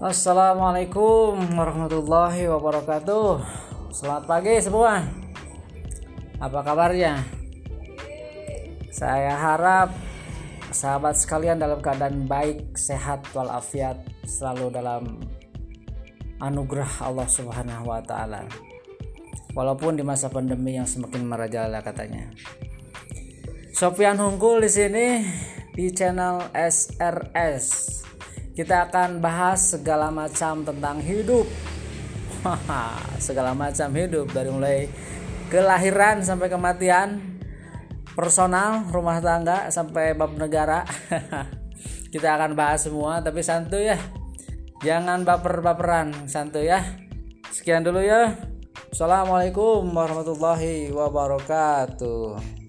Assalamualaikum warahmatullahi wabarakatuh. Selamat pagi semua. Apa kabarnya? Saya harap sahabat sekalian dalam keadaan baik, sehat walafiat, selalu dalam anugerah Allah Subhanahu wa taala. Walaupun di masa pandemi yang semakin merajalela katanya. Sofian Hungkul di sini di channel SRS kita akan bahas segala macam tentang hidup. Segala macam hidup dari mulai kelahiran sampai kematian personal rumah tangga sampai bab negara. Kita akan bahas semua tapi santuy ya. Jangan baper-baperan santuy ya. Sekian dulu ya. Assalamualaikum warahmatullahi wabarakatuh